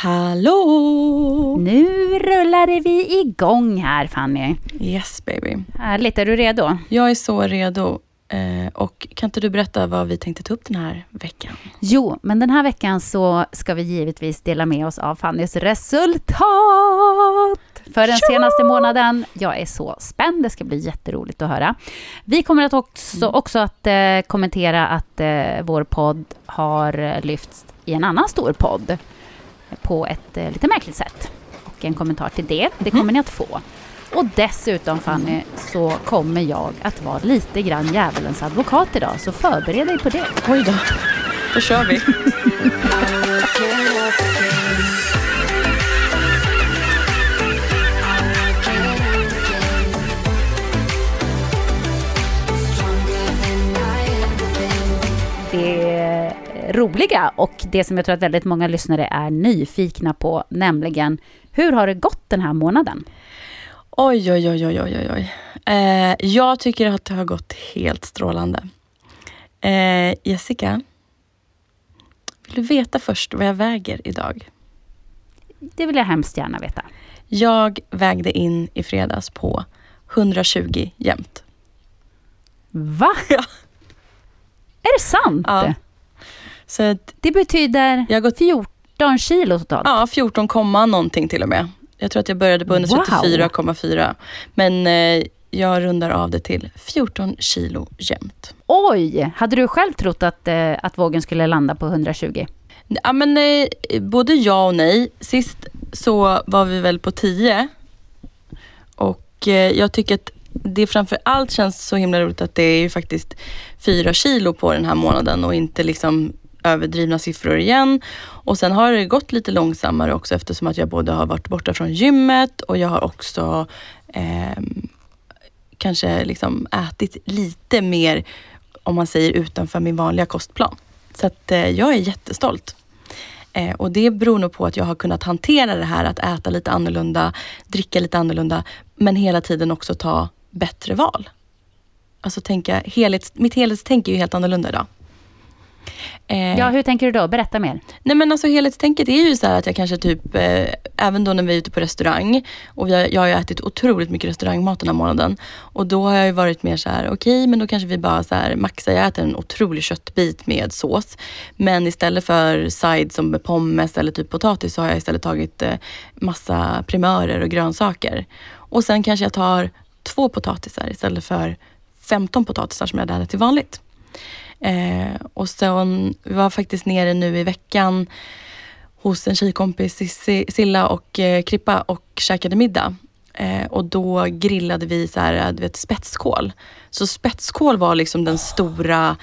Hallå! Nu rullade vi igång här Fanny. Yes baby. Härligt, är du redo? Jag är så redo. Eh, och kan inte du berätta vad vi tänkte ta upp den här veckan? Jo, men den här veckan så ska vi givetvis dela med oss av Fannys resultat för den senaste månaden. Jag är så spänd, det ska bli jätteroligt att höra. Vi kommer att också, också att eh, kommentera att eh, vår podd har lyfts i en annan stor podd på ett eh, lite märkligt sätt. Och en kommentar till det, det kommer ni att få. Och dessutom Fanny, så kommer jag att vara lite grann djävulens advokat idag, så förbered dig på det. Oj då, då kör vi. roliga och det som jag tror att väldigt många lyssnare är nyfikna på, nämligen hur har det gått den här månaden? Oj, oj, oj, oj, oj, oj. Eh, jag tycker att det har gått helt strålande. Eh, Jessica, vill du veta först vad jag väger idag? Det vill jag hemskt gärna veta. Jag vägde in i fredags på 120 jämt. Va? Ja. Är det sant? Ja. Så att, Det betyder jag har gått 14 kilo totalt? Ja, 14, komma någonting till och med. Jag tror att jag började på 134,4. Men eh, jag rundar av det till 14 kilo jämt. Oj! Hade du själv trott att, eh, att vågen skulle landa på 120? Ja, men, eh, både ja och nej. Sist så var vi väl på 10. Och eh, jag tycker att det framför allt känns så himla roligt att det är ju faktiskt 4 kilo på den här månaden och inte liksom överdrivna siffror igen. Och sen har det gått lite långsammare också eftersom att jag både har varit borta från gymmet och jag har också eh, kanske liksom ätit lite mer, om man säger utanför min vanliga kostplan. Så att eh, jag är jättestolt. Eh, och det beror nog på att jag har kunnat hantera det här att äta lite annorlunda, dricka lite annorlunda, men hela tiden också ta bättre val. Alltså tänka, helhets, mitt helhetstänk är ju helt annorlunda idag. Eh, Ja, hur tänker du då? Berätta mer. Nej men alltså helhetstänket är ju så här att jag kanske typ, eh, även då när vi är ute på restaurang och har, jag har ju ätit otroligt mycket restaurangmat den här månaden. Och då har jag ju varit mer så här, okej men då kanske vi bara så här maxar, jag äter en otrolig köttbit med sås. Men istället för side som med pommes eller typ potatis så har jag istället tagit eh, massa primörer och grönsaker. Och sen kanske jag tar två potatisar istället för 15 potatisar som jag hade till vanligt. Eh, och sen, vi var faktiskt nere nu i veckan hos en tjejkompis, Silla och eh, Krippa och käkade middag. Eh, och då grillade vi så här, eh, du vet, spetskål. Så spetskål var liksom den stora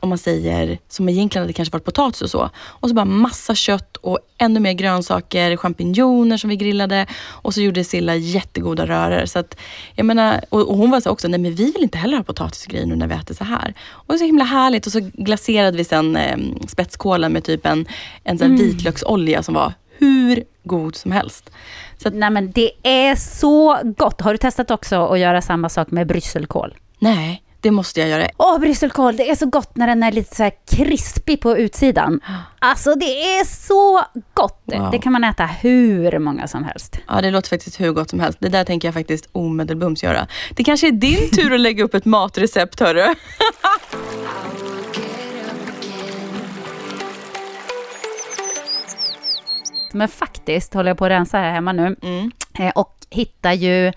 om man säger, som egentligen hade kanske varit potatis och så. Och så bara massa kött och ännu mer grönsaker, champinjoner som vi grillade. Och så gjorde Silla jättegoda röror. Så att, jag menar, och, och hon var så också, nej men vi vill inte heller ha potatisgrejer nu när vi äter så här. Och det så himla härligt. Och så glaserade vi sen eh, spetskålen med typ en, en sån Mm. vitlöksolja som var hur god som helst. Så att, Nej men det är så gott. Har du testat också att göra samma sak med brysselkål? nej, det måste jag göra. Åh, brysselkål, det är så gott när den är lite så här krispig på utsidan. Alltså det är så gott. Wow. Det kan man äta hur många som helst. Ja, det låter faktiskt hur gott som helst. Det där tänker jag faktiskt omedelbums göra. Det kanske är din tur att lägga upp ett matrecept, hörru. Men faktiskt håller jag på att rensa här hemma nu. Eh, Och hittar ju...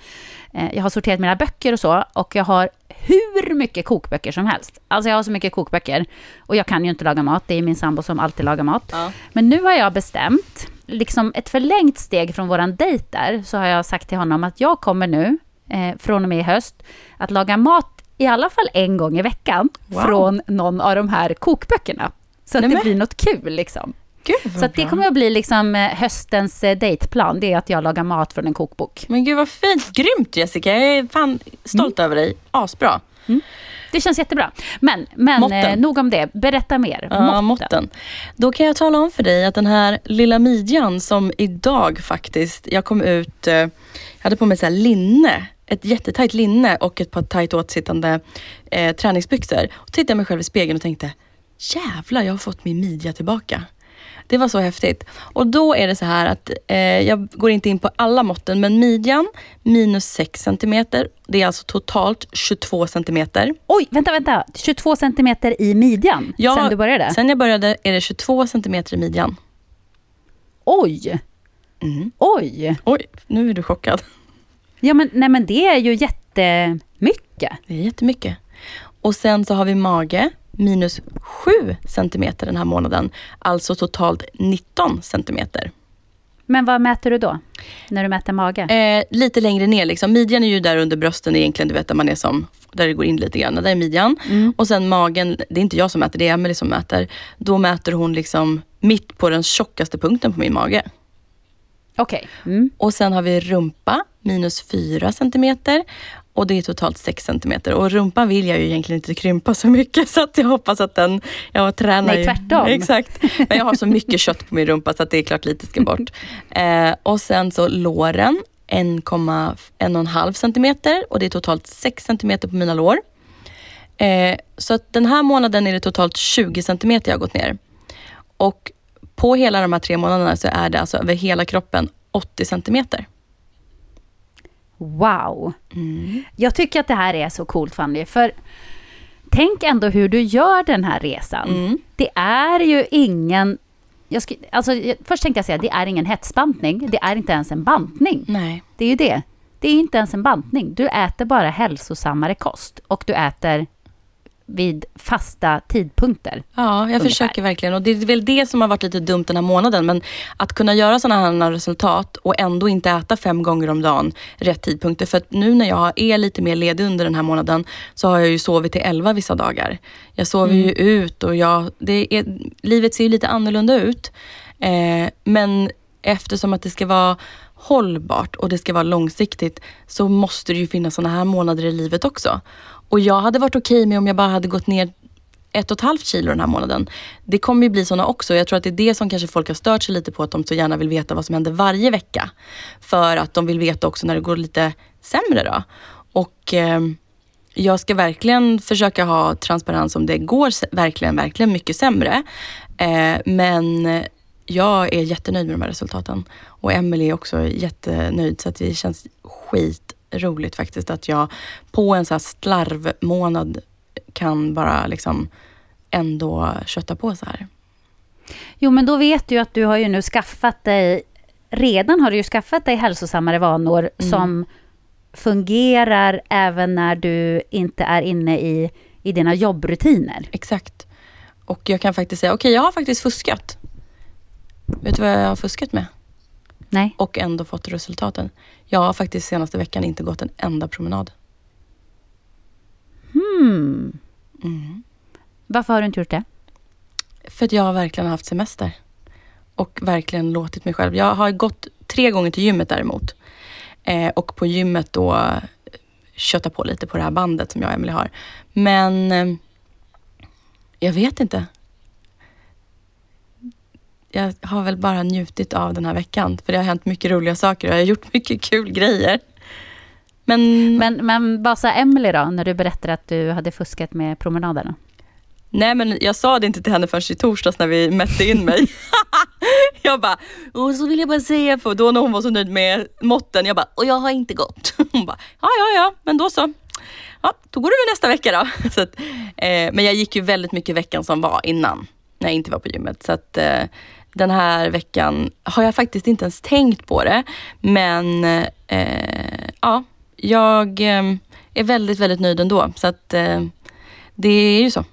eh, Jag har sorterat mina böcker och så. Och jag har hur mycket kokböcker som helst. Alltså jag har så mycket kokböcker. Och jag kan ju inte laga mat. Det är min sambo som alltid lagar mat. Ja. Men nu har jag bestämt, liksom ett förlängt steg från våran dejt där, så har jag sagt till honom att jag kommer nu, eh, från och med i höst, att laga mat i alla fall en gång i veckan Wow. från någon av de här kokböckerna. Så att Nej, det blir något kul liksom. Gud Så det kommer att bli liksom eh, höstens eh, dejtplan, det är att jag lagar mat från en kokbok. Men gud vad fint. Grymt Jessica. Jag är fan stolt Mm. över dig. Asbra. Det känns jättebra. Men, men eh, nog om det. Berätta mer. Ja, Måtten. måtten. Då kan jag tala om för dig att den här lilla midjan som idag faktiskt, jag kom ut, eh, jag hade på mig så linne, ett jättetajt linne och ett par tajt åtsittande eh, träningsbyxor. Och tittade jag mig själv i spegeln och tänkte, jävlar jag har fått min midja tillbaka. Det var så häftigt. Och då är det så här att eh, jag går inte in på alla måtten, men midjan minus 6 cm. Det är alltså totalt 22 cm. Oj, vänta, vänta. 22 centimeter i midjan Ja, sen du började? Sen jag började är det 22 cm i midjan. Oj! Mm. Oj! Oj, nu är du chockad. Ja, men, nej, men det är ju jättemycket. Det är jättemycket. Och sen så har vi mage, minus 7 centimeter den här månaden. Alltså totalt 19 centimeter. Men vad mäter du då? När du mäter mage? Eh, lite längre ner, liksom. midjan är ju där under brösten egentligen, du vet där man är som, där det går in lite grann. Där är midjan. Och sen magen, det är inte jag som mäter, det är Emelie som mäter. Då mäter hon liksom mitt på den tjockaste punkten på min mage. Okej. Mm. Och sen har vi rumpa, minus 4 centimeter. Och det är totalt 6 centimeter. Och rumpan vill jag ju egentligen inte krympa så mycket så att jag hoppas att den, jag tränar Nej, ju. tvärtom. Exakt. Men jag har så mycket kött på min rumpa så att det är klart lite ska bort. Eh, och sen så låren, 1,5 centimeter och det är totalt 6 centimeter på mina lår. Eh, så att den här månaden är det totalt 20 centimeter jag gått ner. Och på hela de här tre månaderna så är det alltså över hela kroppen 80 centimeter. Wow. Mm. Jag tycker att det här är så coolt Fanny, för tänk ändå hur du gör den här resan. Mm. Det är ju ingen... Jag sk, alltså, först tänkte jag säga, det är ingen hetsbantning. Det är inte ens en bantning. Nej. Det är ju det. Det är inte ens en bantning. Du äter bara hälsosammare kost och du äter vid fasta tidpunkter. Ja, jag Ungefär. försöker verkligen. Och det är väl det som har varit lite dumt den här månaden. Men att kunna göra sådana här resultat och ändå inte äta fem gånger om dagen rätt tidpunkter. För att nu när jag är lite mer ledig under den här månaden så har jag ju sovit till elva vissa dagar. Jag sover ju ut och jag, det är, livet ser ju lite annorlunda ut. Eh, men eftersom att det ska vara hållbart och det ska vara långsiktigt så måste det ju finnas sådana här månader i livet också. Och jag hade varit okej med om jag bara hade gått ner ett och ett halvt kilo den här månaden. Det kommer ju bli sådana också. Jag tror att det är det som kanske folk har stört sig lite på, att de så gärna vill veta vad som händer varje vecka. För att de vill veta också när det går lite sämre då. Och eh, jag ska verkligen försöka ha transparens om det går verkligen, verkligen mycket sämre. Eh, men jag är jättenöjd med de här resultaten. Och Emelie är också jättenöjd, så att det känns skitroligt faktiskt att jag på en så här slarvmånad kan bara liksom ändå kötta på så här. Jo, men då vet du att du har ju nu skaffat dig... Redan har du ju skaffat dig hälsosammare vanor som fungerar även när du inte är inne i, i dina jobbrutiner. Exakt. Och jag kan faktiskt säga, okej jag har faktiskt fuskat. Vet du vad jag har fuskat med? Nej. Och ändå fått resultaten. Jag har faktiskt senaste veckan inte gått en enda promenad. Hmm. Varför har du inte gjort det? För att jag har verkligen haft semester. Och verkligen låtit mig själv. Jag har gått tre gånger till gymmet däremot. Eh, och på gymmet då eh, kötta på lite på det här bandet som jag och Emelie har. Men eh, jag vet inte. Jag har väl bara njutit av den här veckan. För det har hänt mycket roliga saker och jag har gjort mycket kul grejer. Men, Men, men vad sa Emily då, när du berättade att du hade fuskat med promenaderna? nej men jag sa det inte till henne förrän i torsdags när vi mätte in mig. jag bara, och så vill jag bara säga, för då när hon var så nöjd med måtten, jag bara, och jag har inte gått. Hon bara, ja ja ja, men då så. Ja, då går du väl nästa vecka då. Så att, eh, men jag gick ju väldigt mycket veckan som var innan, när jag inte var på gymmet. Så att eh, den här veckan har jag faktiskt inte ens tänkt på det. Men eh, ja, jag eh, är väldigt, väldigt nöjd ändå. Så att eh, det är ju så.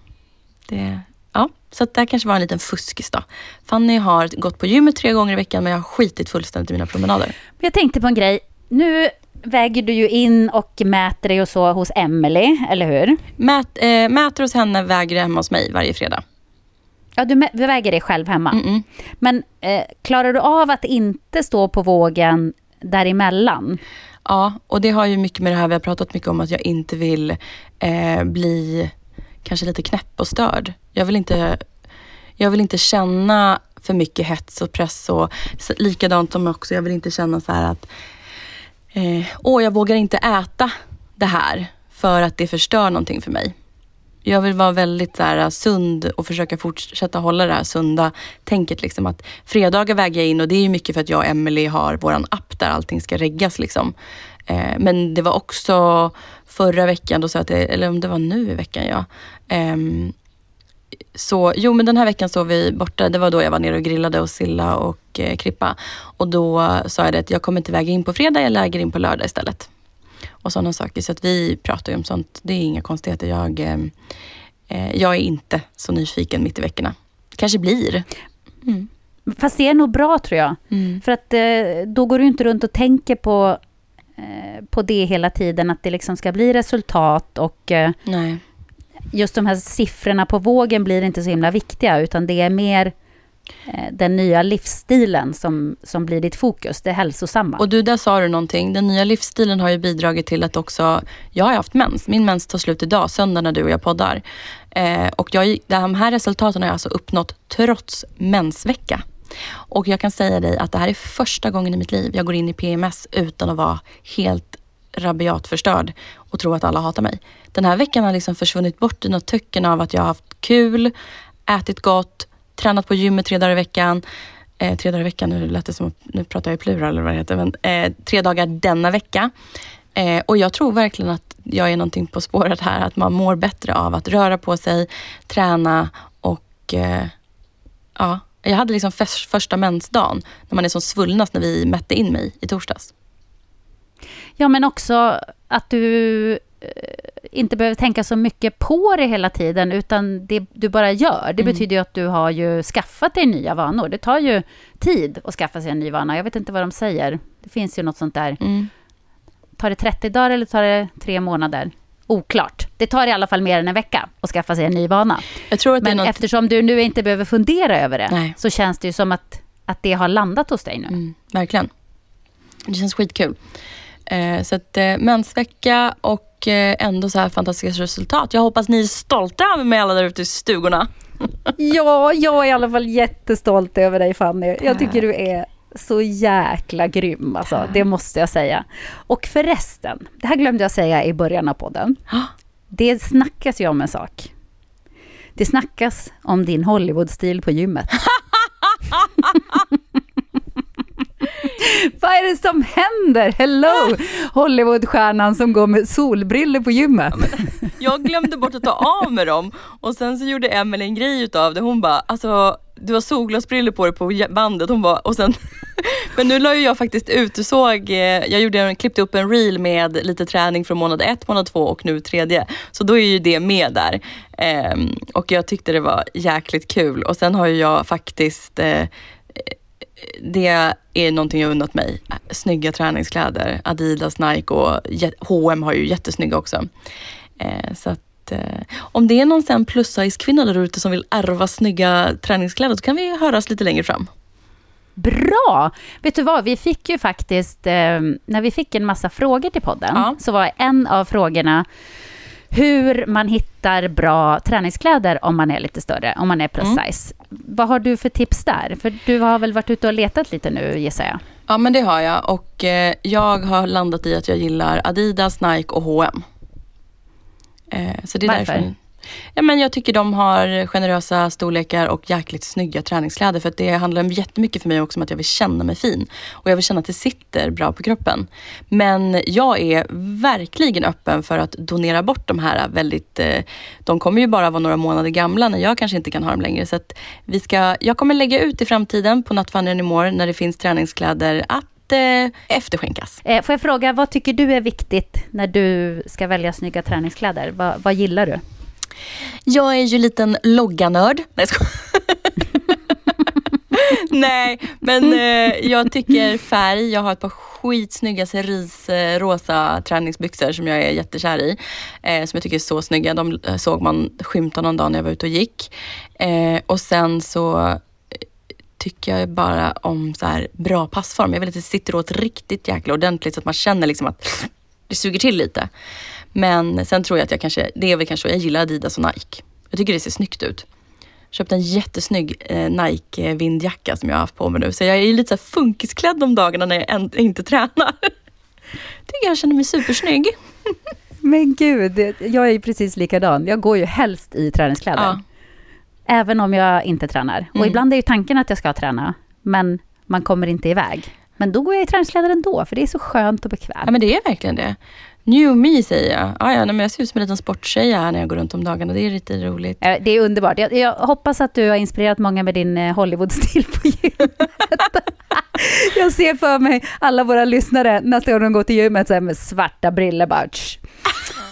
Det, ja, så att det här kanske var en liten fuskis då. Fanny har gått på gymmet tre gånger i veckan men jag har skitit fullständigt i mina promenader. Jag tänkte på en grej. Nu väger du ju in och mäter dig och så hos Emily, eller hur? Mät, eh, mäter hos henne, väger hemma hos mig varje fredag. Ja, du, väger dig själv hemma. Mm-mm. Men eh, klarar du av att inte stå på vågen däremellan? Ja, och det har ju mycket med det här vi har pratat mycket om att jag inte vill eh, bli kanske lite knäpp och störd. Jag vill inte, jag vill inte känna för mycket hets och press och likadant som också, jag vill inte känna så här att eh, åh, jag vågar inte äta det här för att det förstör någonting för mig. Jag vill vara väldigt så här, äh, sund och försöka fortsätta hålla det här sunda tänket. Liksom, att fredagar väger jag in och det är ju mycket för att jag och Emily har vår app där allting ska reggas. Liksom. Eh, men det var också förra veckan, då sa jag att det, eller om det var nu i veckan, ja. Eh, så, jo men den här veckan så vi borta, det var då jag var nere och grillade och Silla och eh, Krippa. Och då sa jag det att jag kommer inte väga in på fredag, jag lägger in på lördag istället. Och sådana saker. Så att vi pratar ju om sånt. Det är inga konstigheter. Jag, eh, eh, jag är inte så nyfiken mitt i veckorna. Kanske blir. Fast det är nog bra tror jag. För att eh, då går du inte runt och tänker på, eh, på det hela tiden, att det liksom ska bli resultat och eh, just de här siffrorna på vågen blir inte så himla viktiga, utan det är mer Eh, den nya livsstilen som, som blir ditt fokus, det hälsosamma. Och du, där sa du någonting. Den nya livsstilen har ju bidragit till att också, jag har haft mens. Min mens tar slut idag, söndag när du och jag poddar. Eh, och jag, de här resultaten har jag alltså uppnått trots mensvecka. Och jag kan säga dig att det här är första gången i mitt liv jag går in i PMS utan att vara helt rabiat förstörd och tro att alla hatar mig. Den här veckan har liksom försvunnit bort i något töcken av att jag har haft kul, ätit gott, tränat på gymmet tre dagar i veckan. Eh, tre dagar i veckan, nu lät det som att, nu pratar jag i plural eller vad det heter, men eh, tre dagar denna vecka. Eh, och jag tror verkligen att jag är någonting på spåret här, att man mår bättre av att röra på sig, träna och eh, ja, jag hade liksom första mensdagen när man är som svullnast när vi mätte in mig i torsdags. Ja, men också att du eh, inte behöver tänka så mycket på det hela tiden, utan det du bara gör. Det betyder ju att du har ju skaffat dig nya vanor. Det tar ju tid att skaffa sig en ny vana. Jag vet inte vad de säger. Det finns ju något sånt där. Mm. Tar det 30 dagar eller tar det tre månader? Oklart. Det tar i alla fall mer än en vecka att skaffa sig en ny vana. Men något... eftersom du nu inte behöver fundera över det, Nej. så känns det ju som att, att det har landat hos dig nu. Mm, verkligen. Det känns skitkul. Eh, så att eh, mensvecka och eh, ändå så här fantastiska resultat. Jag hoppas ni är stolta över mig alla där ute i stugorna. Ja, jag är i alla fall jättestolt över dig Fanny. Jag tycker du är så jäkla grym, alltså. det måste jag säga. Och förresten, det här glömde jag säga i början av podden. Det snackas ju om en sak. Det snackas om din Hollywood-stil på gymmet. Vad är det som händer? Hello! Hollywoodstjärnan som går med solbriller på gymmet. Jag glömde bort att ta av mig dem och sen så gjorde Emelie en grej utav det. Hon bara, alltså du har solglasbriller på dig på bandet. Hon bara, och sen Men nu la ju jag faktiskt ut, du såg, eh, jag gjorde en, klippte upp en reel med lite träning från månad ett, månad två och nu tredje. Så då är ju det med där. Ehm, och jag tyckte det var jäkligt kul. Och sen har ju jag faktiskt eh, det är någonting jag unnat mig. Snygga träningskläder. Adidas, Nike och H&M har ju jättesnygga också. Eh, så att eh, om det är någon sen plus size kvinna där ute som vill ärva snygga träningskläder så kan vi höras lite längre fram. Bra! Vet du vad, vi fick ju faktiskt, eh, när vi fick en massa frågor till podden, Ja. så var en av frågorna hur man hittar bra träningskläder om man är lite större, om man är plus Mm. size. Vad har du för tips där? För du har väl varit ute och letat lite nu, gissar jag? Ja men det har jag och eh, jag har landat i att jag gillar Adidas, Nike och H&M. Eh, så det är Varför? därför. Ja, men jag tycker de har generösa storlekar och jäkligt snygga träningskläder. För att det handlar jättemycket för mig också om att jag vill känna mig fin. Och jag vill känna att det sitter bra på kroppen. Men jag är verkligen öppen för att donera bort de här väldigt... Eh, de kommer ju bara vara några månader gamla när jag kanske inte kan ha dem längre. Så att vi ska, jag kommer lägga ut i framtiden på Nattvandraren i Anymore när det finns träningskläder att eh, efterskänkas. Eh, får jag fråga, vad tycker du är viktigt när du ska välja snygga träningskläder? Vad, vad gillar du? Jag är ju liten logganörd. Nej, jag. Nej, men eh, jag tycker färg. Jag har ett par skitsnygga cerise-rosa träningsbyxor som jag är jättekär i. Eh, som jag tycker är så snygga. De eh, såg man skymta någon dag när jag var ute och gick. Eh, och sen så eh, tycker jag bara om så här bra passform. Jag vill att det sitter åt riktigt jäkla ordentligt så att man känner liksom att det suger till lite. Men sen tror jag att jag kanske, det är väl kanske, jag gillar Adidas och Nike. Jag tycker det ser snyggt ut. Köpte en jättesnygg eh, Nike vindjacka som jag har haft på mig nu. Så jag är lite så funkisklädd de dagarna när jag inte tränar. Tycker jag känner mig supersnygg. Men gud, jag är ju precis likadan. Jag går ju helst i träningskläder. Ja. Även om jag inte tränar. Och Mm. ibland är ju tanken att jag ska träna, men man kommer inte iväg. Men då går jag i träningskläder ändå, för det är så skönt och bekvämt. ja men det är verkligen det. New me säger jag. Ja, ja, men jag ser ut som en liten sporttjeja här när jag går runt om dagarna. Det är lite roligt. Eh, Det är underbart. Jag, jag hoppas att du har inspirerat många med din eh, Hollywood-stil på gymmet. jag ser för mig alla våra lyssnare nästa gång de går till gymmet så här med svarta briller bara. "Tsch,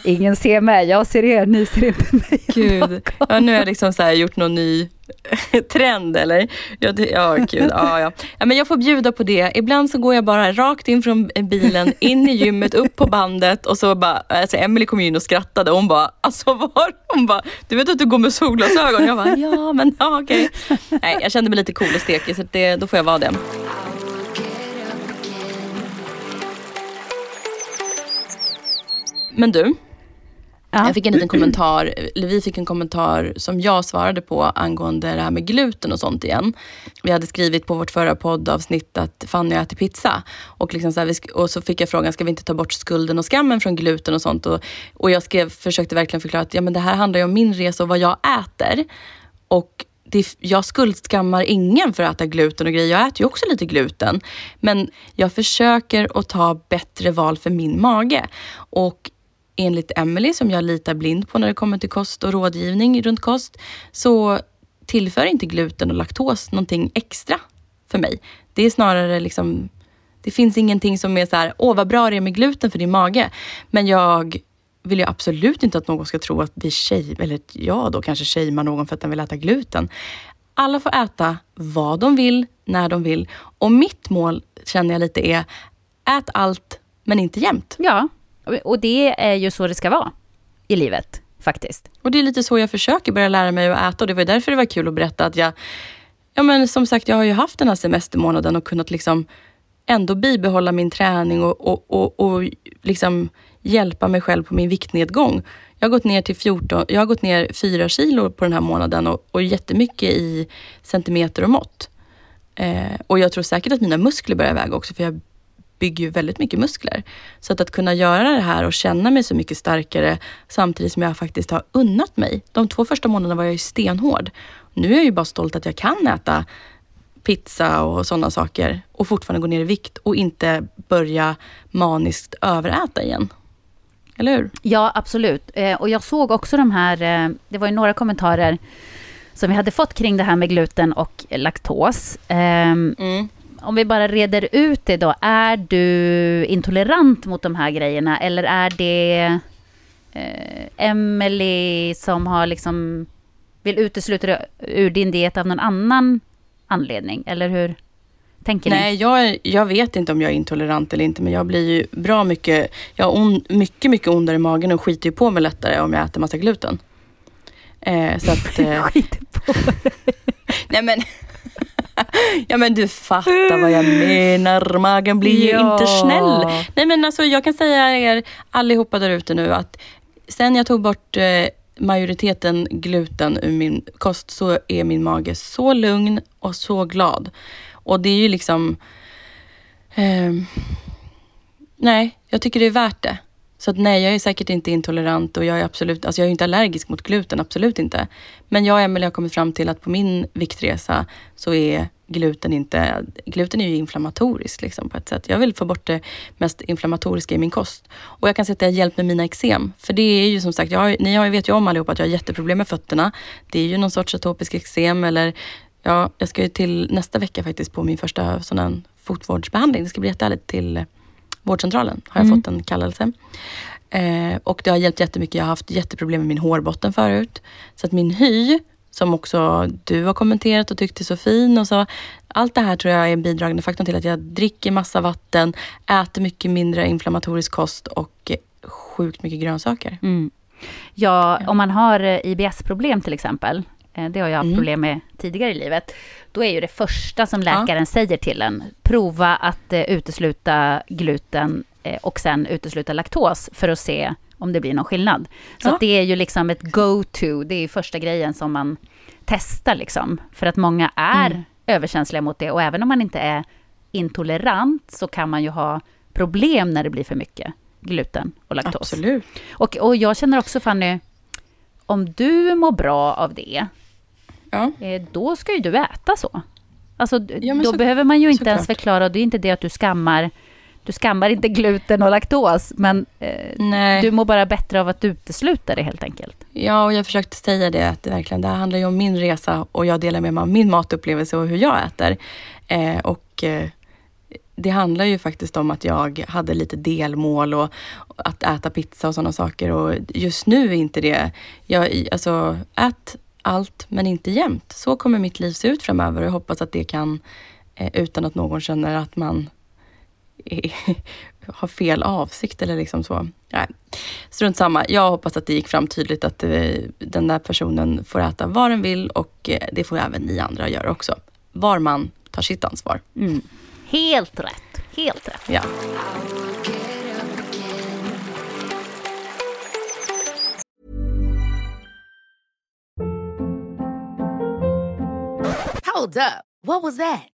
Ingen ser mig, jag ser er, ni ser inte mig. Gud. Ja, nu har jag liksom så gjort någon ny trend eller? Ja, det, ja gud. Ja, ja. ja, men jag får bjuda på det. Ibland så går jag bara rakt in från bilen, in i gymmet, upp på bandet och så bara, alltså Emily kom in och skrattade och hon bara, alltså var? Hon bara, du vet att du går med solglasögon? Jag bara, ja men ja, okej. Nej, jag kände mig lite cool och stekig så det, då får jag vara det. Men du, Ja. jag fick en liten kommentar, eller vi fick en kommentar som jag svarade på angående det här med gluten och sånt igen. Vi hade skrivit på vårt förra poddavsnitt att Fanny äter pizza. Och, liksom så här, och så fick jag frågan, ska vi inte ta bort skulden och skammen från gluten och sånt? Och, och jag skrev, försökte verkligen förklara att ja, men det här handlar ju om min resa och vad jag äter. Och det, jag skuldskammar ingen för att äta gluten och grejer. Jag äter ju också lite gluten. Men jag försöker att ta bättre val för min mage. Och enligt Emily, som jag litar blind på när det kommer till kost och rådgivning runt kost, så tillför inte gluten och laktos någonting extra för mig. Det är snarare liksom, det finns ingenting som är så här, åh vad bra det är med gluten för din mage. Men jag vill ju absolut inte att någon ska tro att vi tjej, eller jag då kanske shamear någon för att den vill äta gluten. Alla får äta vad de vill, när de vill. Och mitt mål känner jag lite är, ät allt men inte jämt. Ja, och det är ju så det ska vara i livet, faktiskt. Och det är lite så jag försöker börja lära mig att äta och det var därför det var kul att berätta att jag, ja men som sagt jag har ju haft den här semestermånaden och kunnat liksom ändå bibehålla min träning och, och, och, och liksom hjälpa mig själv på min viktnedgång. Jag har gått ner till 14, jag har gått ner 4 kilo på den här månaden och, och jättemycket i centimeter och mått. Eh, och jag tror säkert att mina muskler börjar väga också för jag bygger ju väldigt mycket muskler. Så att, att kunna göra det här och känna mig så mycket starkare samtidigt som jag faktiskt har unnat mig. De två första månaderna var jag ju stenhård. Nu är jag ju bara stolt att jag kan äta pizza och sådana saker och fortfarande gå ner i vikt och inte börja maniskt överäta igen. Eller hur? Ja, absolut. Eh, Och jag såg också de här, eh, det var ju några kommentarer som vi hade fått kring det här med gluten och laktos. Ehm, Mm. Om vi bara reder ut det då, är du intolerant mot de här grejerna eller är det eh, Emily som har liksom vill utesluta det ur din diet av någon annan anledning? Eller hur Tänker Nej, ni? jag, jag vet inte om jag är intolerant eller inte, men jag blir ju bra mycket, jag har on, mycket, mycket ondare i magen och skiter ju på mig lättare om jag äter massa gluten. Eh, så att... Eh, Skit på nej men... ja men du fattar vad jag menar, magen blir ju Ja. inte snäll. Nej men alltså jag kan säga er allihopa där ute nu att sen jag tog bort eh, majoriteten gluten ur min kost så är min mage så lugn och så glad. Och det är ju liksom... ehm, nej, jag tycker det är värt det. Så att nej, jag är säkert inte intolerant och jag är absolut, alltså jag är inte allergisk mot gluten, absolut inte. Men jag och Emelie har kommit fram till att på min viktresa så är gluten inte, gluten är ju inflammatoriskt liksom på ett sätt. Jag vill få bort det mest inflammatoriska i min kost. Och jag kan säga att det har hjälpt med mina eksem. För det är ju som sagt, jag har, ni har, vet ju om allihopa att jag har jätteproblem med fötterna. Det är ju någon sorts atopisk eksem eller ja, jag ska ju till nästa vecka faktiskt på min första sån fotvårdsbehandling. Det ska bli jättehärligt till vårdcentralen har jag fått en kallelse. Eh, och det har hjälpt jättemycket. Jag har haft jätteproblem med min hårbotten förut. Så att min hy, som också du har kommenterat och tyckt är så fin. Och så, allt det här tror jag är en bidragande faktor till att jag dricker massa vatten, äter mycket mindre inflammatorisk kost och sjukt mycket grönsaker. Mm. Ja, om man har eh, IBS-problem till exempel, eh, det har jag haft Mm. problem med tidigare i livet, då är ju det första som läkaren säger till en, prova att eh, utesluta gluten eh, och sen utesluta laktos för att se om det blir någon skillnad. Så Ja. det är ju liksom ett go-to, det är ju första grejen som man testar liksom. För att många är Mm. överkänsliga mot det och även om man inte är intolerant så kan man ju ha problem när det blir för mycket gluten och laktos. Absolut. Och, och jag känner också Fanny, om du mår bra av det, Ja. eh, då ska ju du äta så. Alltså, Ja, då så- behöver man ju inte ens såklart. förklara, och det är inte det att du skammar, du skammar inte gluten och laktos, men eh, du mår bara bättre av att utesluta det helt enkelt. Ja, och jag försökte säga det, att det verkligen, det här handlar ju om min resa och jag delar med mig av min matupplevelse och hur jag äter. Eh, och eh, det handlar ju faktiskt om att jag hade lite delmål och att äta pizza och sådana saker. Och just nu är inte det, jag, alltså ät allt men inte jämt. Så kommer mitt liv se ut framöver och jag hoppas att det kan, eh, utan att någon känner att man har fel avsikt eller liksom så. Nej, strunt samma. Jag hoppas att det gick fram tydligt att eh, den där personen får äta vad den vill och eh, det får även ni andra göra också. Var man tar sitt ansvar. Mm. Helt rätt, helt rätt. Ja. Hold up. What was that?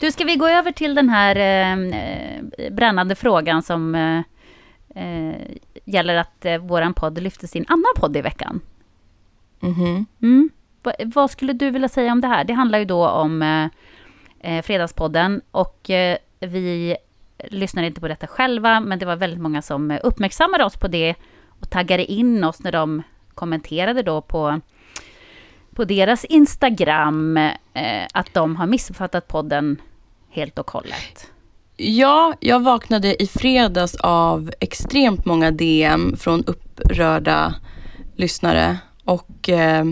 Du, ska vi gå över till den här eh, eh, brännande frågan som eh, eh, gäller att eh, våran podd lyfte sin annan podd i veckan? Mhm. Mm. Va, vad skulle du vilja säga om det här? Det handlar ju då om eh, eh, Fredagspodden och eh, vi lyssnar inte på detta själva, men det var väldigt många som uppmärksammade oss på det och taggade in oss när de kommenterade då på, på deras Instagram eh, att de har missuppfattat podden helt och hållet. Ja, jag vaknade i fredags av extremt många DM från upprörda lyssnare. Och eh,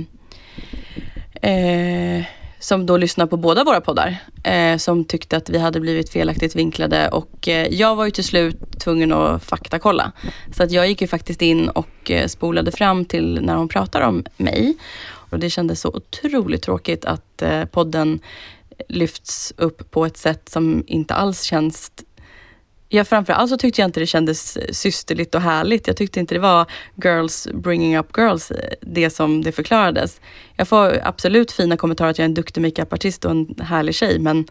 eh, som då lyssnar på båda våra poddar. Eh, som tyckte att vi hade blivit felaktigt vinklade. Och eh, jag var ju till slut tvungen att faktakolla. Så att jag gick ju faktiskt in och eh, spolade fram till när hon pratar om mig. Och det kändes så otroligt tråkigt att eh, podden lyfts upp på ett sätt som inte alls känns Ja, framförallt så tyckte jag inte det kändes systerligt och härligt. Jag tyckte inte det var girls bringing up girls, eh, det som det förklarades. Jag får absolut fina kommentarer att jag är en duktig makeupartist och en härlig tjej, men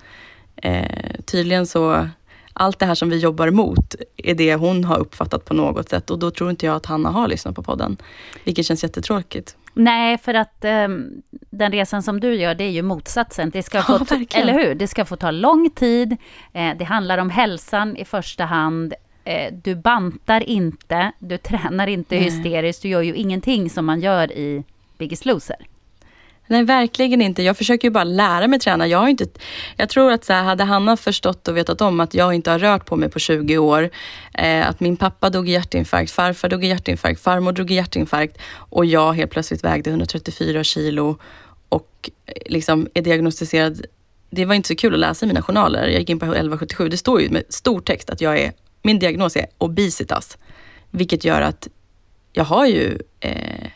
eh, tydligen så allt det här som vi jobbar emot är det hon har uppfattat på något sätt och då tror inte jag att Hanna har lyssnat på podden. Vilket känns jättetråkigt. Nej, för att um, den resan som du gör, det är ju motsatsen. Det ska få Ja, eller hur? Det ska få ta lång tid. Eh, det handlar om hälsan i första hand. Eh, du bantar inte, du tränar inte Nej. hysteriskt. Du gör ju ingenting som man gör i Biggest Loser. Nej, verkligen inte. Jag försöker ju bara lära mig träna. Jag, har inte, jag tror att så här, hade Hanna förstått och vetat om att jag inte har rört på mig på 20 år, eh, att min pappa dog i hjärtinfarkt, farfar dog i hjärtinfarkt, farmor dog i hjärtinfarkt och jag helt plötsligt vägde 134 kilo och eh, liksom är diagnostiserad. Det var inte så kul att läsa i mina journaler. Jag gick in på 1177. Det står ju med stor text att jag är, min diagnos är obesitas. Vilket gör att jag har ju eh,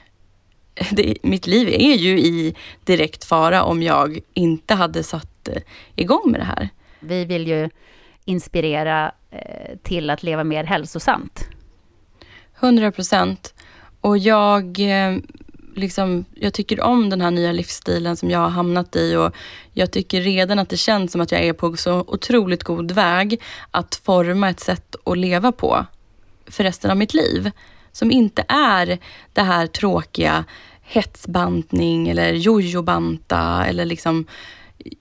det, mitt liv är ju i direkt fara om jag inte hade satt eh, igång med det här. Vi vill ju inspirera eh, till att leva mer hälsosamt. 100 procent. Och jag, eh, liksom, jag tycker om den här nya livsstilen som jag har hamnat i och jag tycker redan att det känns som att jag är på så otroligt god väg att forma ett sätt att leva på för resten av mitt liv. Som inte är det här tråkiga hetsbantning eller jojobanta eller liksom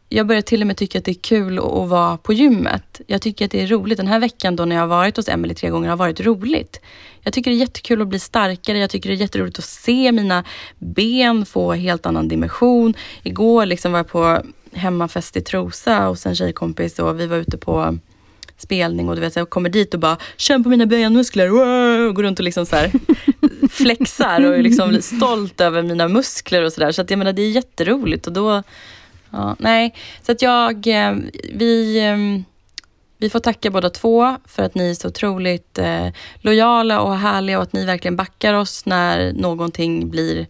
jag börjar till och med tycka att det är kul att vara på gymmet. Jag tycker att det är roligt. Den här veckan då när jag har varit hos Emily tre gånger har varit roligt. Jag tycker det är jättekul att bli starkare. Jag tycker det är jätteroligt att se mina ben få helt annan dimension. Igår liksom var jag på hemmafest i Trosa hos en tjejkompis och vi var ute på spelning och du vet, jag kommer dit och bara känn på mina benmuskler, wow! går runt och liksom så här flexar och är liksom stolt över mina muskler och sådär. Så att jag menar det är jätteroligt och då, ja, nej. Så att jag, eh, vi, eh, vi får tacka båda två för att ni är så otroligt eh, lojala och härliga och att ni verkligen backar oss när någonting blir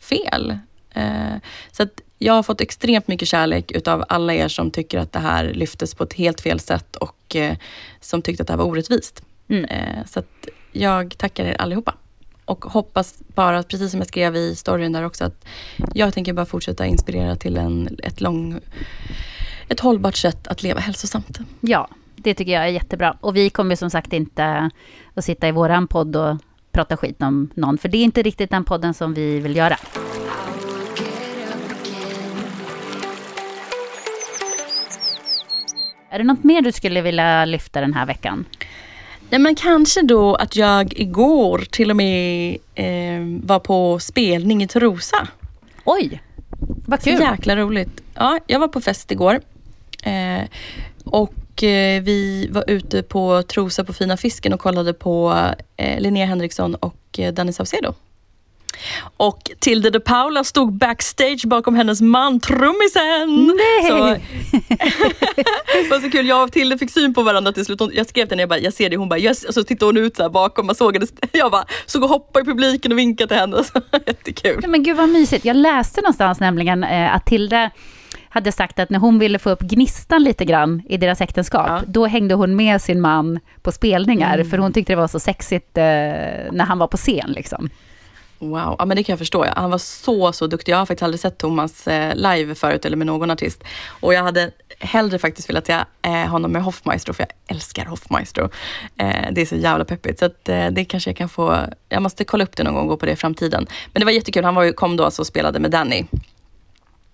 fel. Eh, så att jag har fått extremt mycket kärlek utav alla er som tycker att det här lyftes på ett helt fel sätt och eh, som tyckte att det här var orättvist. Mm. Eh, så att jag tackar er allihopa. Och hoppas bara, precis som jag skrev i storyn där också, att jag tänker bara fortsätta inspirera till en, ett, lång, ett hållbart sätt att leva hälsosamt. Ja, det tycker jag är jättebra. Och vi kommer som sagt inte att sitta i våran podd och prata skit om någon, för det är inte riktigt den podden som vi vill göra. Är det något mer du skulle vilja lyfta den här veckan? Nej men kanske då att jag igår till och med eh, var på spelning i Trosa. Oj, vad Så kul! jäkla roligt. Ja, jag var på fest igår. Eh, och eh, vi var ute på Trosa på Fina Fisken och kollade på eh, Linnea Henriksson och eh, Danny Saucedo. Och Tilde de Paula stod backstage bakom hennes man, trummisen. Nej! Så, det var så kul, jag och Tilde fick syn på varandra till slut. Jag skrev till henne, jag, bara, jag ser det, hon bara yes. Och så tittade hon ut så här bakom, man såg henne. Jag bara såg och hoppade i publiken och vinkade till henne. Så, jättekul. Men gud vad mysigt. Jag läste någonstans nämligen eh, att Tilde hade sagt att när hon ville få upp gnistan lite grann i deras äktenskap, Ja. då hängde hon med sin man på spelningar, Mm. för hon tyckte det var så sexigt eh, när han var på scen. Liksom. Wow, ja, men det kan jag förstå. Han var så, så duktig. Jag har faktiskt aldrig sett Thomas eh, live förut eller med någon artist. Och jag hade hellre faktiskt velat se eh, honom med Hoffmaestro, för jag älskar Hoffmaestro. Eh, det är så jävla peppigt. Så att, det kanske jag kan få, jag måste kolla upp det någon gång och gå på det i framtiden. Men det var jättekul. Han var ju, kom då alltså och spelade med Danny.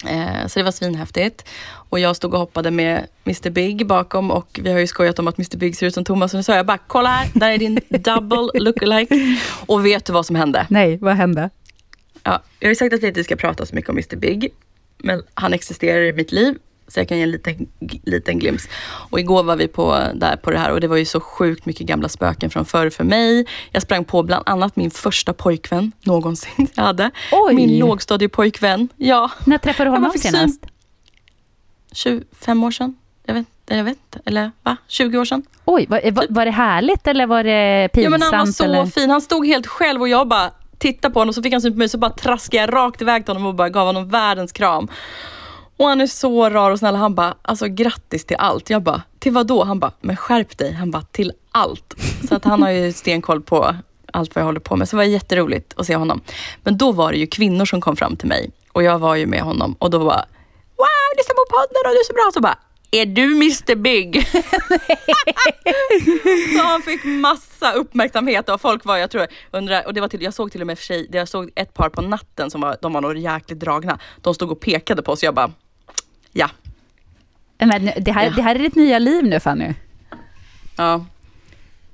Eh, så det var svinhäftigt. Och jag stod och hoppade med Mr Big bakom och vi har ju skojat om att Mr Big ser ut som Thomas. Och nu sa jag bara, kolla här, där är din double lookalike. Och vet du vad som hände? Nej, vad hände? Ja, jag har ju sagt att vi inte ska prata så mycket om Mr Big. Men han existerar i mitt liv. Så jag kan ge en liten, liten glimt. Och igår var vi på, där på det här och det var ju så sjukt mycket gamla spöken från förr för mig. Jag sprang på bland annat min första pojkvän någonsin jag hade. Oj. Min lågstadiepojkvän. Ja. När träffade du Ja, honom syn. senast? 25 år sedan. Jag vet, jag vet inte. Eller va? 20 år sedan. Oj, var, var, var det härligt eller var det Ja, pinsamt? men han var så eller? fin. Han stod helt själv och jag bara tittade på honom och så fick han syn på mig så bara traskade jag rakt iväg till honom och bara gav honom världens kram. Och han är så rar och snäll. Han bara, alltså grattis till allt. Jag bara, till vad då? Han bara, men skärp dig. Han bara, till allt. Så att han har ju stenkoll på allt vad jag håller på med. Så det var jätteroligt att se honom. Men då var det ju kvinnor som kom fram till mig och jag var ju med honom och då var bara, wow, lyssna på podden och du är så bra. Så bara, är du Mr Big? så han fick massa uppmärksamhet och folk var, jag tror, undrar, och det var till, jag såg till och med för sig, jag såg ett par på natten som var, de var nog jäkligt dragna. De stod och pekade på oss och jag bara, ja, Men det, här, Ja. det här är ditt nya liv nu Fanny. ja,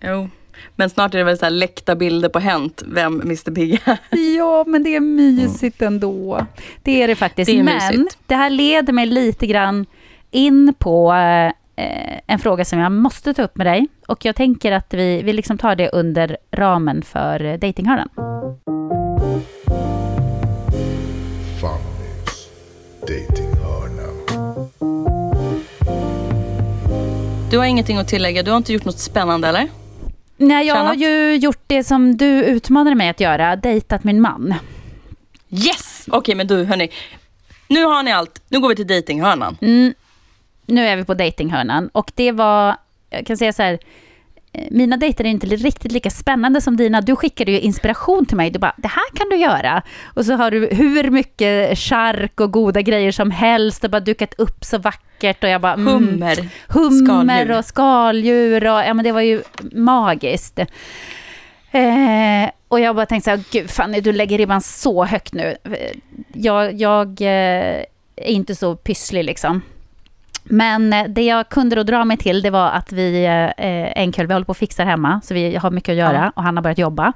jo. Men snart är det väl så här läckta bilder på Hänt, vem Mr Big är. Ja, men det är mysigt ändå. Det är det faktiskt. Det är men mysigt. det här leder mig lite grann in på eh, en fråga som jag måste ta upp med dig. Och jag tänker att vi, vi liksom tar det under ramen för datinghörnan. Fannys datinghörna. Du har ingenting att tillägga, du har inte gjort något spännande eller? Nej, jag har ju gjort det som du utmanade mig att göra, dejtat min man. Yes! Okej men du hörni, nu har ni allt, nu går vi till datinghörnan. Mm, nu är vi på datinghörnan och det var, jag kan säga så här, eh, mina dejter är inte riktigt lika spännande som dina. Du skickade ju inspiration till mig. Du bara, det här kan du göra. Och så har du hur mycket chark och goda grejer som helst och bara dukat upp så vackert. Och jag bara, mm, Hummer, hummer skaldjur. och skaldjur och ja men det var ju magiskt. Eh, och jag bara tänkte så här, gud Fanny du lägger ribban så högt nu. Jag, jag eh, är inte så pysslig liksom. Men eh, det jag kunde då dra mig till det var att vi eh, en kväll, vi håller på att fixa hemma, så vi har mycket att göra Ja. och han har börjat jobba.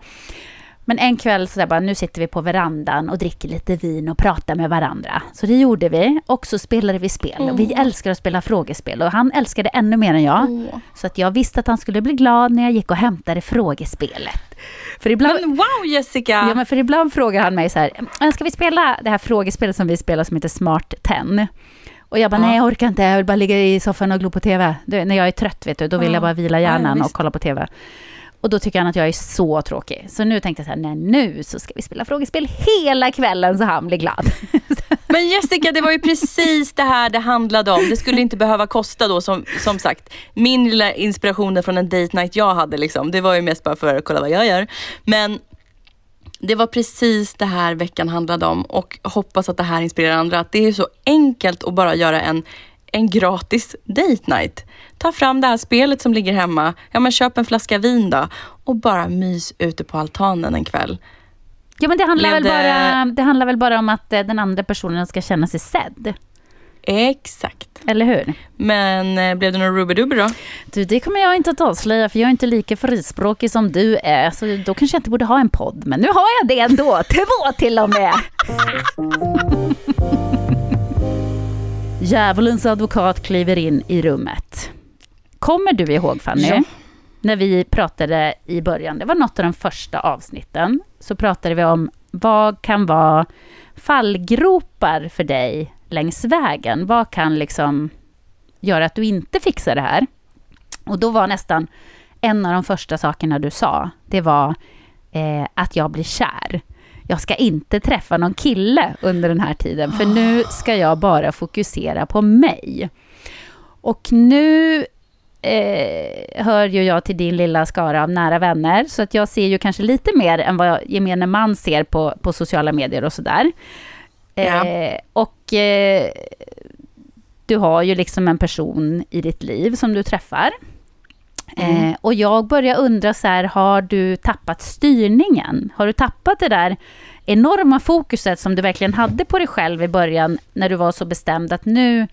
Men en kväll så där bara, nu sitter vi på verandan och dricker lite vin och pratar med varandra. Så det gjorde vi. Och så spelade vi spel. Och vi älskar att spela frågespel. Och han älskade ännu mer än jag. Så att jag visste att han skulle bli glad när jag gick och hämtade frågespelet. För ibland... Men wow Jessica! Ja, men för ibland frågar han mig så här, "Äh, ska vi spela det här frågespelet som vi spelar som heter Smart 10? Och jag bara, Ja. nej jag orkar inte, jag vill bara ligga i soffan och glo på TV. Du, när jag är trött, vet du, då vill Ja. jag bara vila Ja, hjärnan visst. och kolla på TV. Och då tycker han att jag är så tråkig. Så nu tänkte jag så här, nej nu så ska vi spela frågespel hela kvällen så han blir glad. Men Jessica, det var ju precis det här det handlade om. Det skulle inte behöva kosta då som, som sagt. Min lilla inspiration från en date night jag hade, liksom, det var ju mest bara för att kolla vad jag gör. Men det var precis det här veckan handlade om och hoppas att det här inspirerar andra. Att det är så enkelt att bara göra en, en gratis date night. Ta fram det här spelet som ligger hemma. Ja, men köp en flaska vin då och bara mys ute på altanen en kväll. Ja men det handlar, Blev väl det- bara, det handlar väl bara om att eh, den andra personen ska känna sig sedd. Exakt. Eller hur? Men eh, blev det någon rubidubi då? Du, det kommer jag inte att avslöja för jag är inte lika frispråkig som du är. Så då kanske jag inte borde ha en podd. Men nu har jag det ändå. Två till och med. Djävulens advokat kliver in i rummet. Kommer du ihåg Fanny? Ja. När vi pratade i början, det var något av de första avsnitten, så pratade vi om vad kan vara fallgropar för dig längs vägen? Vad kan liksom göra att du inte fixar det här? Och då var nästan en av de första sakerna du sa, det var eh, att jag blir kär. Jag ska inte träffa någon kille under den här tiden, för nu ska jag bara fokusera på mig. Och nu eh, hör ju jag till din lilla skara av nära vänner, så att jag ser ju kanske lite mer än vad gemene man ser på, på sociala medier och sådär. Ja. Eh, och eh, du har ju liksom en person i ditt liv som du träffar. Eh, och jag börjar undra så här, har du tappat styrningen? Har du tappat det där enorma fokuset som du verkligen hade på dig själv i början när du var så bestämd att nu,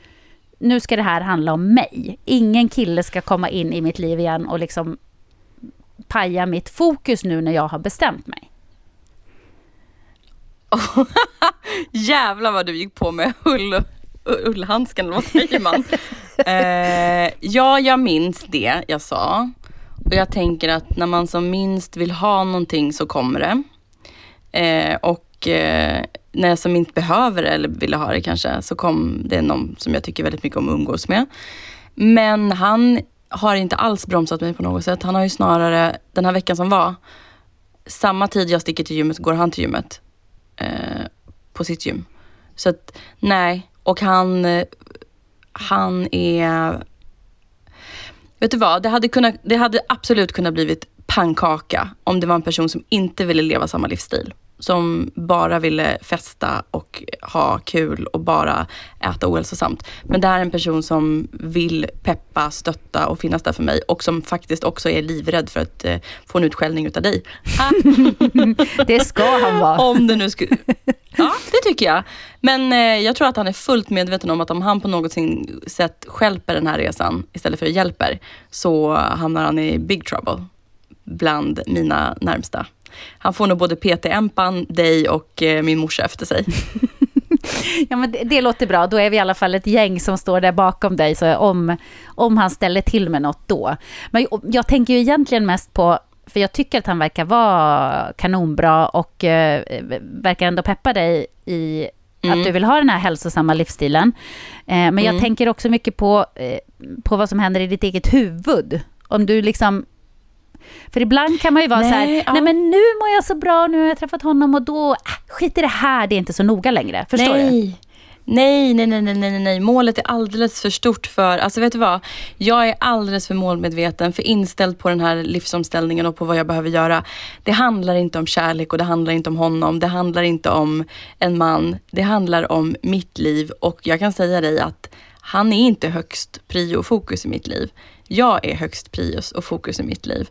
nu ska det här handla om mig. Ingen kille ska komma in i mitt liv igen och liksom paja mitt fokus nu när jag har bestämt mig. Jävlar vad du gick på med och, ullhandsken, eller vad säger man? eh, ja, jag minns det jag sa. Och jag tänker att när man som minst vill ha någonting så kommer det. Eh, och eh, när jag som inte behöver det, eller ville ha det kanske, så kom det någon som jag tycker väldigt mycket om att umgås med. Men han har inte alls bromsat mig på något sätt. Han har ju snarare, den här veckan som var, samma tid jag sticker till gymmet går han till gymmet. Eh, på sitt gym. Så att nej, och han, eh, han är... Vet du vad, det hade, kunnat, det hade absolut kunnat blivit pannkaka om det var en person som inte ville leva samma livsstil som bara ville festa och ha kul och bara äta ohälsosamt. Men det här är en person som vill peppa, stötta och finnas där för mig och som faktiskt också är livrädd för att eh, få en utskällning utav dig. det ska han vara. Om det nu skulle... Ja, det tycker jag. Men eh, jag tror att han är fullt medveten om att om han på något sätt skälper den här resan istället för hjälper, så hamnar han i big trouble bland mina närmsta. Han får nog både PT Empan, dig och eh, min morsa efter sig. ja, men det, det, låter bra. Då är vi i alla fall ett gäng som står där bakom dig, så om, om han ställer till med något då. Men jag tänker ju egentligen mest på för jag tycker att han verkar vara kanonbra och eh, verkar ändå peppa dig i mm. att du vill ha den här hälsosamma livsstilen. Eh, men mm. jag tänker också mycket på, eh, på vad som händer i ditt eget huvud. Om du liksom för ibland kan man ju vara nej, så här, ja. nej men nu mår jag så bra, nu har jag träffat honom och då, äh, skit i det här, det är inte så noga längre. Förstår nej. du? Nej, nej, nej, nej, nej, nej, målet är alldeles för stort för, alltså vet du vad? Jag är alldeles för målmedveten, för inställd på den här livsomställningen och på vad jag behöver göra. Det handlar inte om kärlek och det handlar inte om honom, det handlar inte om en man, det handlar om mitt liv och jag kan säga dig att han är inte högst prio och fokus i mitt liv. Jag är högst prios och fokus i mitt liv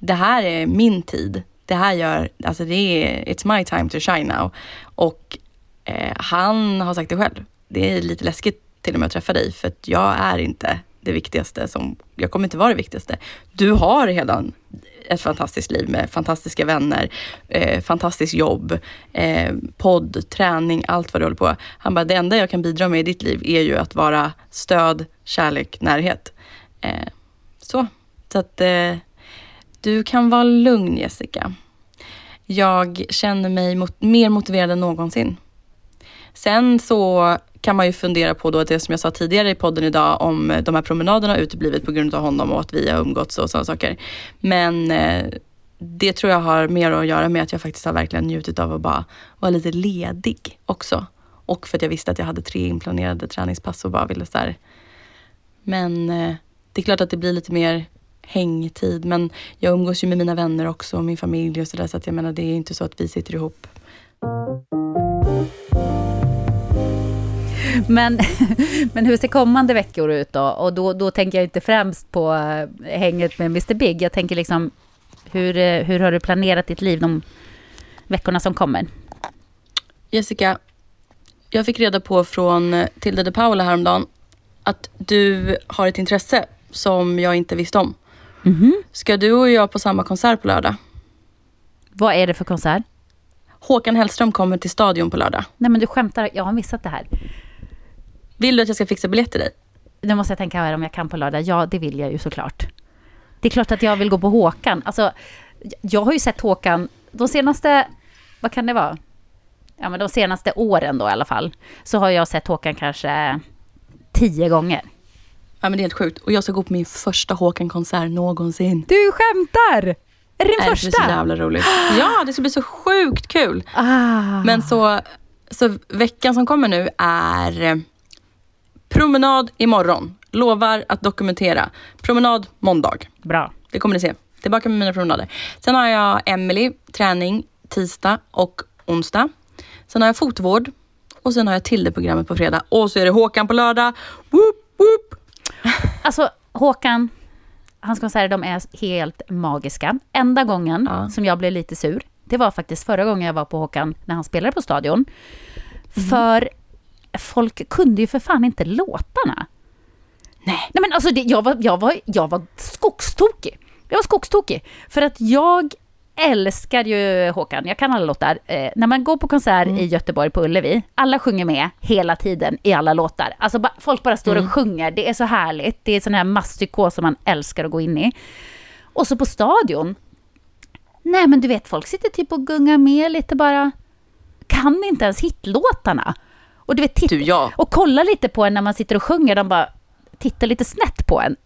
det här är min tid. Det här gör, alltså det är, it's my time to shine now. Och eh, han har sagt det själv. Det är lite läskigt till och med att träffa dig för att jag är inte det viktigaste som, jag kommer inte vara det viktigaste. Du har redan ett fantastiskt liv med fantastiska vänner, eh, fantastiskt jobb, eh, podd, träning, allt vad du håller på. Han bara, det enda jag kan bidra med i ditt liv är ju att vara stöd, kärlek, närhet. Eh, så, så att eh, du kan vara lugn Jessica. Jag känner mig mot, mer motiverad än någonsin. Sen så kan man ju fundera på då det som jag sa tidigare i podden idag om eh, de här promenaderna uteblivit på grund av honom och att vi har umgåtts och sådana saker. Men eh, det tror jag har mer att göra med att jag faktiskt har verkligen njutit av att bara vara lite ledig också. Och för att jag visste att jag hade tre inplanerade träningspass och bara ville så här. Men eh, det är klart att det blir lite mer hängtid. Men jag umgås ju med mina vänner också och min familj och sådär. Så att jag menar, det är inte så att vi sitter ihop. Men, men hur ser kommande veckor ut då? Och då, då tänker jag inte främst på eh, hänget med Mr Big. Jag tänker liksom, hur, eh, hur har du planerat ditt liv de veckorna som kommer? Jessica, jag fick reda på från Tilde de Paula häromdagen att du har ett intresse som jag inte visste om. Mm -hmm. Ska du och jag på samma konsert på lördag? Vad är det för konsert? Håkan Hellström kommer till Stadion på lördag. Nej men du skämtar, jag har missat det här. Vill du att jag ska fixa biljett till dig? Nu måste jag tänka här om jag kan på lördag. Ja, det vill jag ju såklart. Det är klart att jag vill gå på Håkan. Alltså, jag har ju sett Håkan de senaste, vad kan det vara? Ja, men de senaste åren då i alla fall. Så har jag sett Håkan kanske tio gånger. Ja men det är helt sjukt. Och jag ska gå på min första Håkan-konsert någonsin. Du skämtar! Är det din Nej, första? Det blir så jävla roligt. Ja, det ska bli så sjukt kul. Ah. Men så, så veckan som kommer nu är eh, promenad imorgon. Lovar att dokumentera. Promenad måndag. Bra. Det kommer ni se. Tillbaka med mina promenader. Sen har jag Emily träning tisdag och onsdag. Sen har jag fotvård och sen har jag Tilde-programmet på fredag. Och så är det Håkan på lördag. Woop, woop. Alltså, Håkan, hans konserter de är helt magiska. Enda gången ja. som jag blev lite sur, det var faktiskt förra gången jag var på Håkan när han spelade på Stadion. Mm. För folk kunde ju för fan inte låtarna. Nej. Nej men alltså, det, jag, var, jag, var, jag var skogstokig. Jag var skogstokig. För att jag älskar ju Håkan, jag kan alla låtar. Eh, när man går på konsert i Göteborg på Ullevi, alla sjunger med hela tiden i alla låtar. Alltså ba, folk bara står och sjunger, det är så härligt. Det är sån här masspsykos som man älskar att gå in i. Och så på stadion, nej men du vet folk sitter typ och gungar med lite bara. Kan inte ens hitlåtarna. Och du vet, titta, Du, ja. och kolla lite på en när man sitter och sjunger, de bara tittar lite snett på en.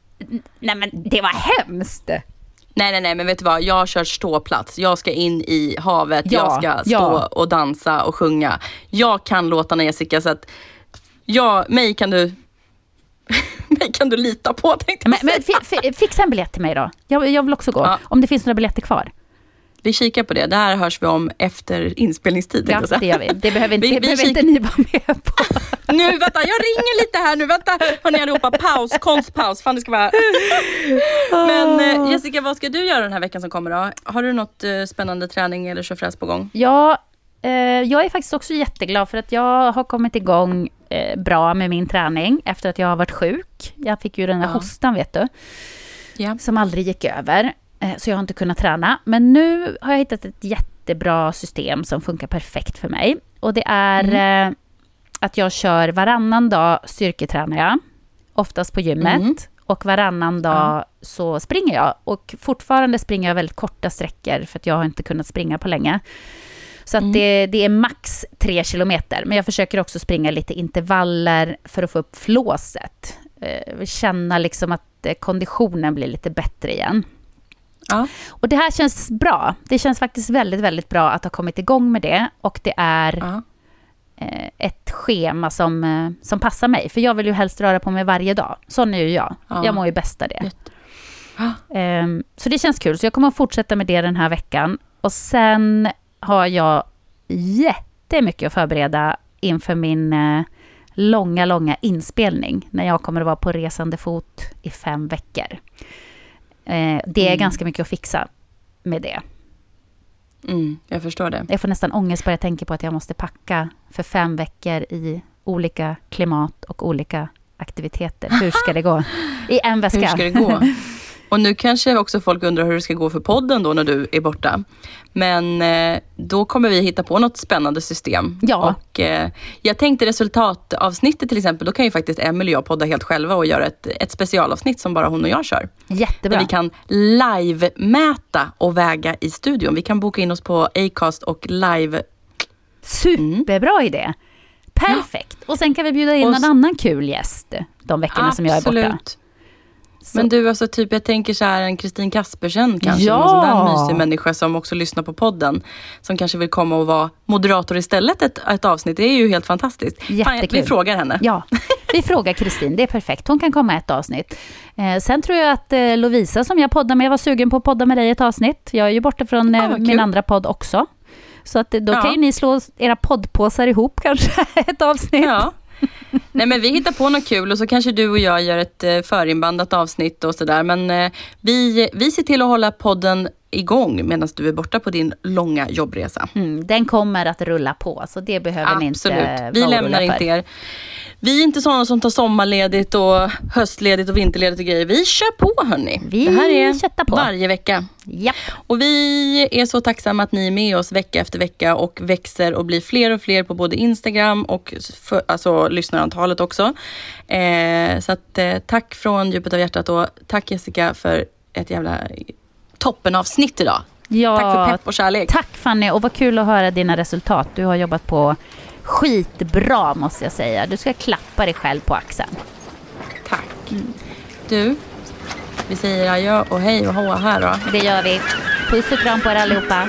Nej men det var hemskt! Nej, nej, nej, men vet du vad? Jag kört ståplats. Jag ska in i havet. Ja, jag ska stå ja. och dansa och sjunga. Jag kan låtarna Jessica, så att ja, mig kan du mig kan du lita på tänkte jag Men, men fixa en biljett till mig då. Jag, jag vill också gå. Ja. Om det finns några biljetter kvar. Vi kikar på det. Det här hörs vi om efter inspelningstid. Ja, det gör vi. Det behöver, inte, Vi- det vi behöver inte ni vara med på. Nu, vänta, jag ringer lite här nu. Vänta, hörni allihopa. Paus, konstpaus. Fan, det ska vara... Men eh, Jessica, vad ska du göra den här veckan som kommer då? Har du något eh, spännande träning eller tjofräs på gång? Ja, eh, jag är faktiskt också jätteglad för att jag har kommit igång eh, bra med min träning efter att jag har varit sjuk. Jag fick ju den där Ja. hostan, vet du, Ja. som aldrig gick över. Eh, så jag har inte kunnat träna. Men nu har jag hittat ett jättebra system som funkar perfekt för mig. Och det är eh, att jag kör varannan dag styrketränar jag, oftast på gymmet. Mm. Och varannan dag så springer jag. Och fortfarande springer jag väldigt korta sträckor för att jag har inte kunnat springa på länge. Så att det, det är max tre kilometer. Men jag försöker också springa lite intervaller för att få upp flåset. Eh, känna liksom att konditionen blir lite bättre igen. Ja. Och det här känns bra. Det känns faktiskt väldigt, väldigt bra att ha kommit igång med det. Och det är Ja. eh, ett schema som, eh, som passar mig. För jag vill ju helst röra på mig varje dag. Sån är ju jag. Ja. Jag mår ju bäst av det. Ehm, så det känns kul. Så jag kommer att fortsätta med det den här veckan. Och sen har jag jättemycket att förbereda inför min eh, långa, långa inspelning. När jag kommer att vara på resande fot i fem veckor. Eh, det är ganska mycket att fixa med det. Mm, jag förstår det. Jag får nästan ångest bara jag tänker på att jag måste packa för fem veckor i olika klimat och olika aktiviteter. Hur ska det gå? I en väska. Hur ska det gå? Och nu kanske också folk undrar hur det ska gå för podden då när du är borta. Men eh, då kommer vi hitta på något spännande system. Ja. Och, eh, jag tänkte resultatavsnittet till exempel, då kan ju faktiskt Emelie och jag podda helt själva och göra ett, ett specialavsnitt som bara hon och jag kör. Där Jättebra. vi kan live-mäta och väga i studion. Vi kan boka in oss på Acast och live Superbra idé. Perfekt. Och sen kan vi bjuda in Och någon annan kul gäst de veckorna som jag är borta. Absolut. Men du, alltså typ, jag tänker så här en Kristin Kaspersen kanske. Ja. Någon sån där mysig människa som också lyssnar på podden. Som kanske vill komma och vara moderator istället ett, ett avsnitt. Det är ju helt fantastiskt. Fan, Jättekul. vi frågar henne. Ja, vi frågar Kristin. Det är perfekt. Hon kan komma ett avsnitt. Eh, sen tror jag att eh, Lovisa som jag poddar med var sugen på att podda med dig ett avsnitt. Jag är ju borta från eh, vad min andra podd också. Så att, då Ja. kan ju ni slå era poddpåsar ihop kanske ett avsnitt. Ja. Nej men vi hittar på något kul och så kanske du och jag gör ett eh, förinbandat avsnitt och sådär. Men eh, vi, vi ser till att hålla podden igång medan du är borta på din långa jobbresa. Mm, den kommer att rulla på, så det behöver ni inte Absolut. vara Vi lämnar för. inte er. Vi är inte sådana som tar sommarledigt och höstledigt och vinterledigt och grejer. Vi kör på hörni. Vi det här är på. varje vecka. Japp. Och vi är så tacksamma att ni är med oss vecka efter vecka och växer och blir fler och fler på både Instagram och för, alltså, lyssnarantalet också. Eh, så att, eh, tack från djupet av hjärtat och tack Jessica för ett jävla toppenavsnitt idag. Ja, Tack för pepp och kärlek. Tack Fanny, och vad kul att höra dina resultat. Du har jobbat på skitbra måste jag säga. Du ska klappa dig själv på axeln. Tack. Du, vi säger adjö och hej och hå här då. Det gör vi. Puss och kram på er allihopa.